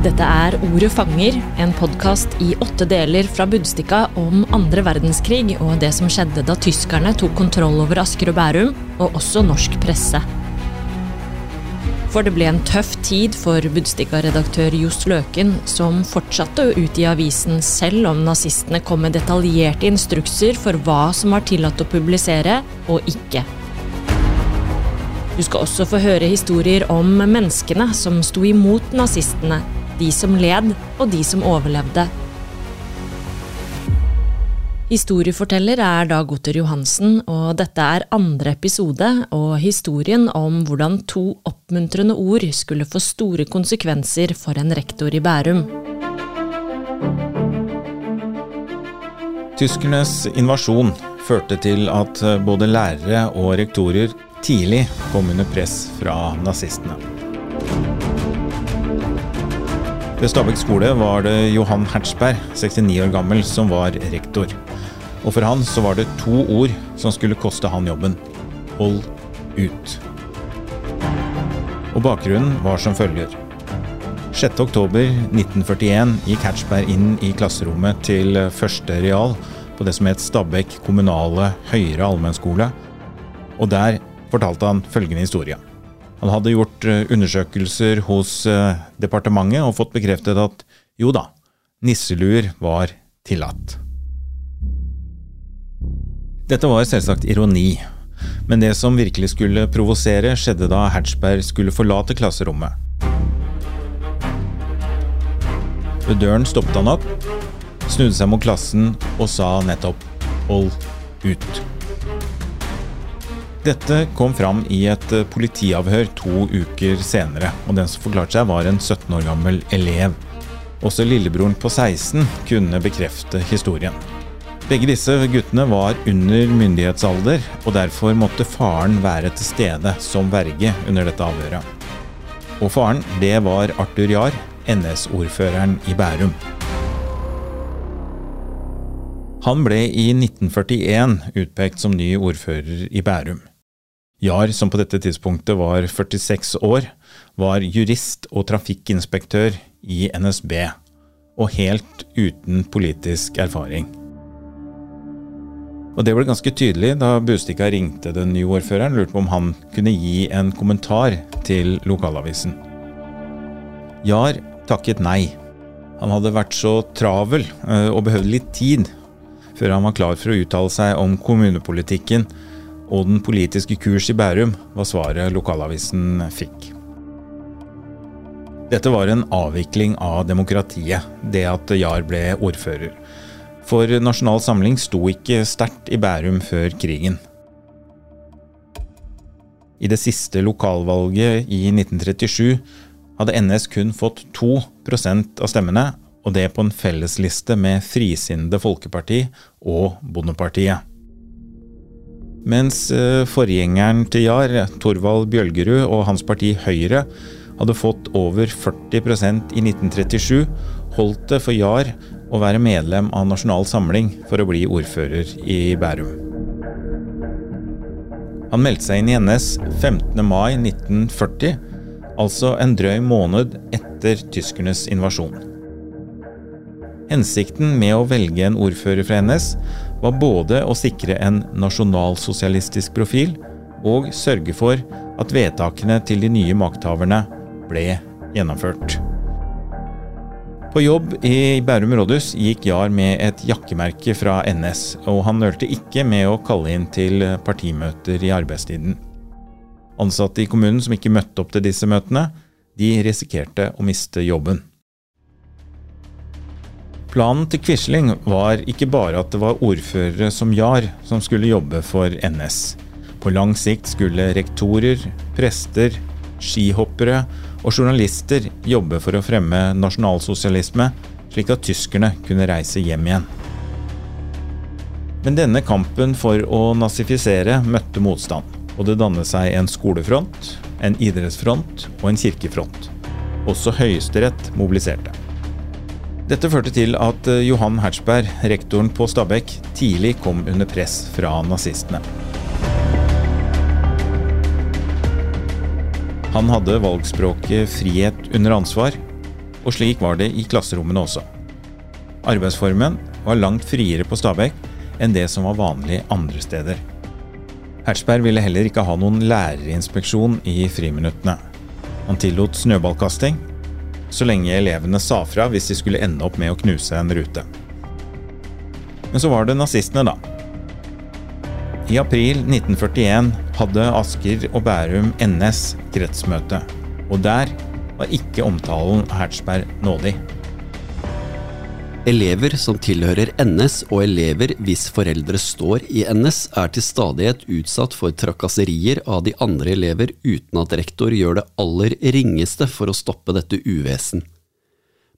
Dette er Ordet fanger, en podkast i åtte deler fra Budstikka om andre verdenskrig og det som skjedde da tyskerne tok kontroll over Asker og Bærum, og også norsk presse. For det ble en tøff tid for Budstikka-redaktør Johs Løken, som fortsatte å utgi avisen selv om nazistene kom med detaljerte instrukser for hva som var tillatt å publisere og ikke. Du skal også få høre historier om menneskene som sto imot nazistene, de som led og de som overlevde. Historieforteller er Dag Otter Johansen, og dette er andre episode og historien om hvordan to oppmuntrende ord skulle få store konsekvenser for en rektor i Bærum. Tyskernes invasjon førte til at både lærere og rektorer tidlig kom under press fra nazistene. Ved Stabekk skole var det Johan Hertzberg, 69 år gammel, som var rektor. Og for han så var det to ord som skulle koste han jobben. Hold ut. Og bakgrunnen var som følger. 6.10.1941 gikk Hertzberg inn i klasserommet til første real på det som het Stabekk kommunale høyere allmennskole. Og der fortalte han følgende historie. Han hadde gjort eh, undersøkelser hos eh, departementet og fått bekreftet at jo da, nisseluer var tillatt. Dette var selvsagt ironi, men det som virkelig skulle provosere, skjedde da Hertzberg skulle forlate klasserommet. Ved døren stoppet han opp, snudde seg mot klassen og sa nettopp 'hold ut'. Dette kom fram i et eh, politiavhør to uker senere, og den som forklarte seg, var en 17 år gammel elev. Også lillebroren på 16 kunne bekrefte historien. Begge disse guttene var under myndighetsalder, og derfor måtte faren være til stede som verge under dette avhøret. Og faren, det var Arthur Jahr, NS-ordføreren i Bærum. Han ble i 1941 utpekt som ny ordfører i Bærum. Jahr, som på dette tidspunktet var 46 år, var jurist og trafikkinspektør i NSB, og helt uten politisk erfaring. Og Det ble ganske tydelig da Bustika ringte den nye ordføreren og lurte på om han kunne gi en kommentar til lokalavisen. Jahr takket nei. Han hadde vært så travel eh, og behøvde litt tid før han var klar for å uttale seg om kommunepolitikken og den politiske kurs i Bærum var svaret lokalavisen fikk. Dette var en avvikling av demokratiet, det at Jahr ble ordfører. For Nasjonal Samling sto ikke sterkt i Bærum før krigen. I det siste lokalvalget i 1937 hadde NS kun fått 2% av stemmene, og det på en fellesliste med Frisinnede Folkeparti og Bondepartiet. Mens eh, forgjengeren til Jahr, Torvald Bjølgerud og hans parti Høyre, hadde fått over 40% i 1937, holdt det for Jahr å være medlem av Nasjonal Samling for å bli ordfører i Bærum. Han meldte seg inn i NS 15. mai 1940, altså en drøy måned etter tyskernes invasjon. Hensikten med å velge en ordfører fra NS var både å sikre en nasjonalsosialistisk profil og sørge for at vedtakene til de nye makthaverne ble gjennomført. På jobb i Bærum rådhus gikk Jahr med et jakkemerke fra NS, og han nølte ikke med å kalle inn til partimøter i arbeidstiden. Ansatte i kommunen som ikke møtte opp til disse møtene, de risikerte å miste jobben. Planen til Quisling var ikke bare at det var ordførere som Jahr som skulle jobbe for NS. På lang sikt skulle rektorer, prester, skihoppere og journalister jobbe for å fremme nasjonalsosialisme, slik at tyskerne kunne reise hjem igjen. Men denne kampen for å nazifisere møtte motstand, og det dannet seg en skolefront, en idrettsfront og en kirkefront. Også Høyesterett mobiliserte. Dette førte til at eh, Johan Hertzberg, rektoren på Stabekk, tidlig kom under press fra nazistene. Han hadde valgspråket 'frihet under ansvar', og slik var det i klasserommene også. Arbeidsformen var langt friere på Stabekk enn det som var vanlig andre steder. Hertzberg ville heller ikke ha noen lærerinspeksjon i friminuttene. Han tillot snøballkasting, så lenge elevene sa fra hvis de skulle ende opp med å knuse en rute. Men så var det nazistene, da. I april 1941 hadde Asker og Bærum NS kretsmøte, og der var ikke omtalen Hertzberg nådig. Elever som tilhører NS og elever hvis foreldre står i NS, er til stadighet utsatt for trakasserier av de andre elever uten at rektor gjør det aller ringeste for å stoppe dette uvesen.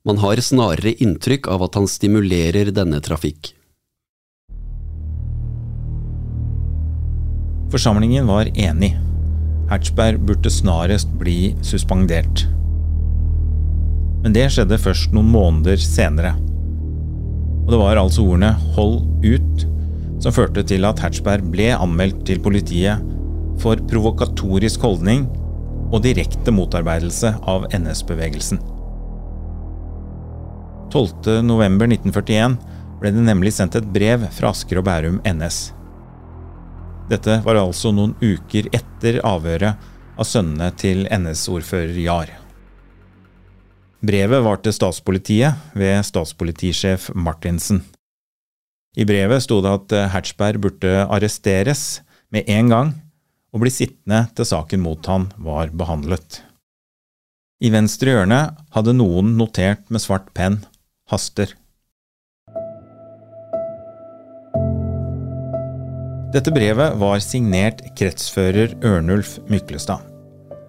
Man har snarere inntrykk av at han stimulerer denne trafikk. Forsamlingen var enig. Hertzberg burde snarest bli suspendert. Men det skjedde først noen måneder senere. Det var altså ordene 'hold ut' som førte til at Hertzberg ble anmeldt til politiet for provokatorisk holdning og direkte motarbeidelse av NS-bevegelsen. 12.11.1941 ble det nemlig sendt et brev fra Asker og Bærum NS. Dette var altså noen uker etter avhøret av sønnene til NS-ordfører Jahr. Brevet var til statspolitiet ved statspolitisjef Martinsen. I brevet sto det at eh, Hertzberg burde arresteres med en gang og bli sittende til saken mot han var behandlet. I venstre hjørne hadde noen notert med svart penn haster. Dette brevet var signert kretsfører Ørnulf Myklestad.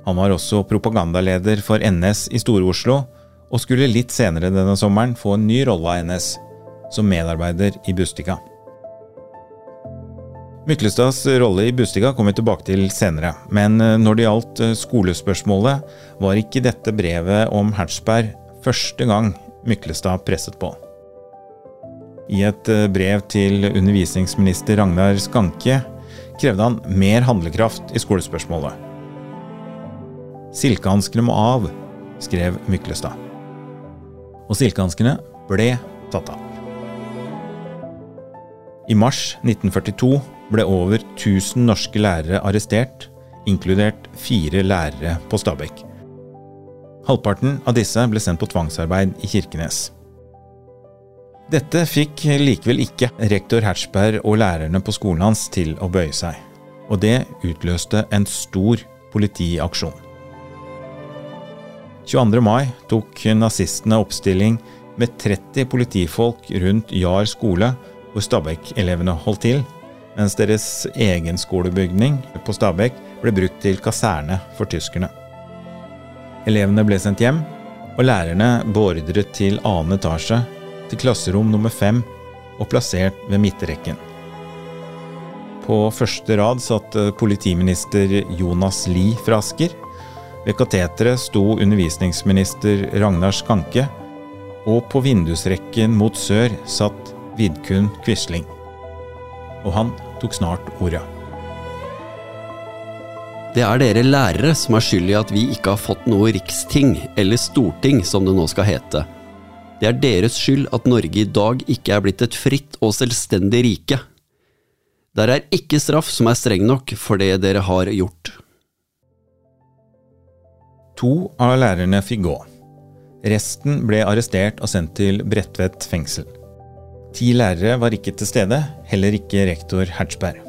Han var også propagandaleder for NS i Store-Oslo og skulle litt senere denne sommeren få en ny rolle av NS, som medarbeider i Bustika. Myklestads rolle i Bustika kommer vi tilbake til senere, men eh, når det gjaldt eh, skolespørsmålet, var ikke dette brevet om Hertzberg første gang Myklestad presset på. I et eh, brev til undervisningsminister Ragnar Skanke krevde han mer handlekraft i skolespørsmålet. Silkehanskene må av, skrev Myklestad og silkehanskene ble tatt av. I mars 1942 ble over 1000 norske lærere arrestert, inkludert fire lærere på Stabekk. Halvparten av disse ble sendt på tvangsarbeid i Kirkenes. Dette fikk likevel ikke rektor Hertzberg og lærerne på skolen hans til å bøye seg, og det utløste en stor politiaksjon. 22. mai tok nazistene oppstilling med 30 politifolk rundt Jar skole, hvor Stabekk-elevene holdt til, mens deres egen skolebygning på Stabekk ble brukt til kaserne for tyskerne. Elevene ble sendt hjem, og lærerne beordret til annen etasje, til klasserom nummer fem og plassert ved midtrekken. På første rad satt politiminister Jonas Lie fra Asker, ved kateteret sto undervisningsminister Ragnar Skanke, og på vindusrekken mot sør satt Vidkun Quisling. Og han tok snart ordet. Det er dere lærere som er skyld i at vi ikke har fått noe riksting, eller storting som det nå skal hete. Det er deres skyld at Norge i dag ikke er blitt et fritt og selvstendig rike. Der er ikke straff som er streng nok for det dere har gjort. To av lærerne fikk gå. Resten ble arrestert og sendt til Bredtvet fengsel. Ti lærere var ikke til stede, heller ikke rektor Hertzberg.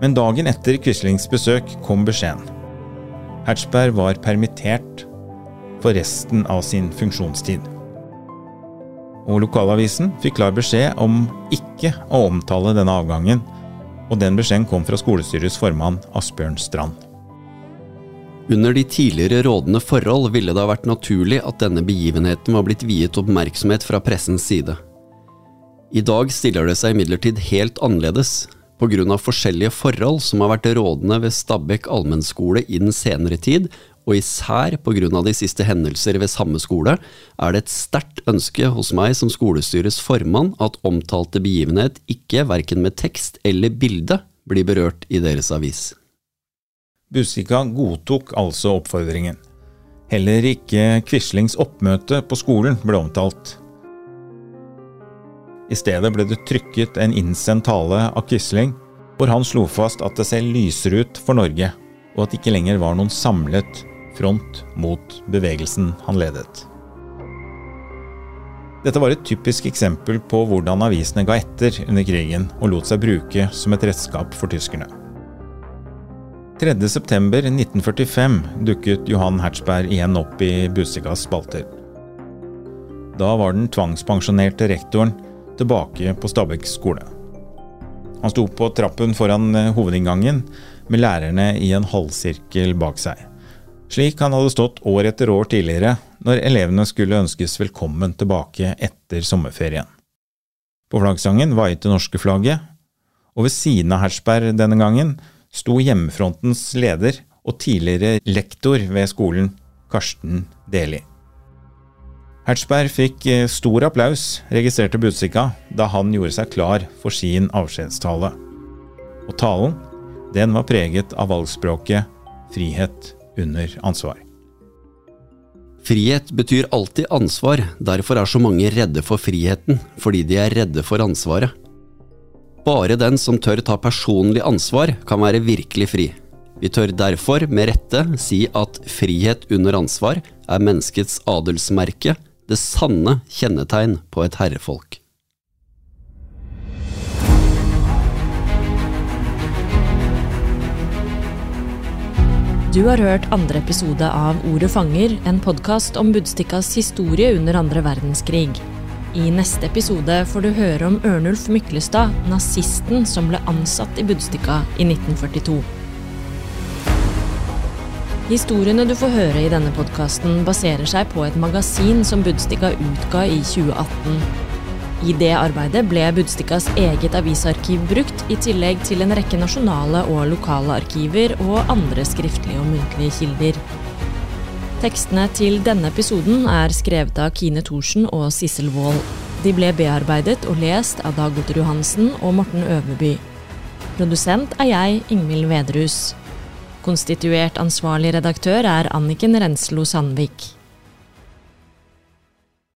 Men dagen etter Quislings besøk kom beskjeden. Hertzberg var permittert for resten av sin funksjonstid. Og lokalavisen fikk klar beskjed om ikke å omtale denne avgangen og den beskjeden kom fra skolestyrets formann Asbjørn Strand. Under de tidligere rådende forhold ville det ha vært naturlig at denne begivenheten var blitt viet oppmerksomhet fra pressens side. I dag stiller det seg imidlertid helt annerledes, av forskjellige forhold som har vært rådende ved Stabekk allmennskole i den senere tid, og især pga. de siste hendelser ved samme skole, er det et sterkt ønske hos meg som skolestyrets formann at omtalte begivenhet ikke, verken med tekst eller bilde, blir berørt i deres avis. Busika godtok altså oppfordringen. Heller ikke Quislings oppmøte på skolen ble omtalt. I stedet ble det trykket en innsendt tale av Quisling, hvor han slo fast at det ser lysere ut for Norge, og at det ikke lenger var noen samlet front mot bevegelsen han ledet. Dette var et typisk eksempel på hvordan avisene ga etter under krigen og lot seg bruke som et redskap for tyskerne. 3.9.1945 dukket Johan Hertzberg igjen opp i Bussegas spalter. Da var den tvangspensjonerte rektoren tilbake på Stabekk skole. Han sto på trappen foran hovedinngangen med lærerne i en halvsirkel bak seg slik han hadde stått år etter år tidligere når elevene skulle ønskes velkommen tilbake etter sommerferien. På flaggsangen vaiet det norske flagget, og ved siden av Hersberg denne gangen sto hjemmefrontens leder og tidligere lektor ved skolen, Karsten Deli. Hertzberg fikk eh, stor applaus, registrerte Budstikka, da han gjorde seg klar for sin avskjedstale. Og talen, den var preget av valgspråket frihet under ansvar. Frihet betyr alltid ansvar, derfor er så mange redde for friheten, fordi de er redde for ansvaret. Bare den som tør ta personlig ansvar, kan være virkelig fri. Vi tør derfor, med rette, si at frihet under ansvar er menneskets adelsmerke, det sanne kjennetegn på et herrefolk. Du har hørt andre episode av Ordet fanger, en podkast om Budstikkas historie under andre verdenskrig. I neste episode får du høre om Ørnulf Myklestad, nazisten som ble ansatt i Budstikka i 1942. Historiene du får høre i denne podkasten, baserer seg på et magasin som Budstikka utga i 2018. I det arbeidet ble Budstikkas eget avisarkiv brukt, i tillegg til en rekke nasjonale og lokale arkiver og andre skriftlige og muntlige kilder. Tekstene til denne episoden er skrevet av Kine Thorsen og Sissel Wold. De ble bearbeidet og lest av Dag Otter Johansen og Morten Øverby. Produsent er jeg, Ingvild Vedrus. Konstituert ansvarlig redaktør er Anniken Renslo Sandvik.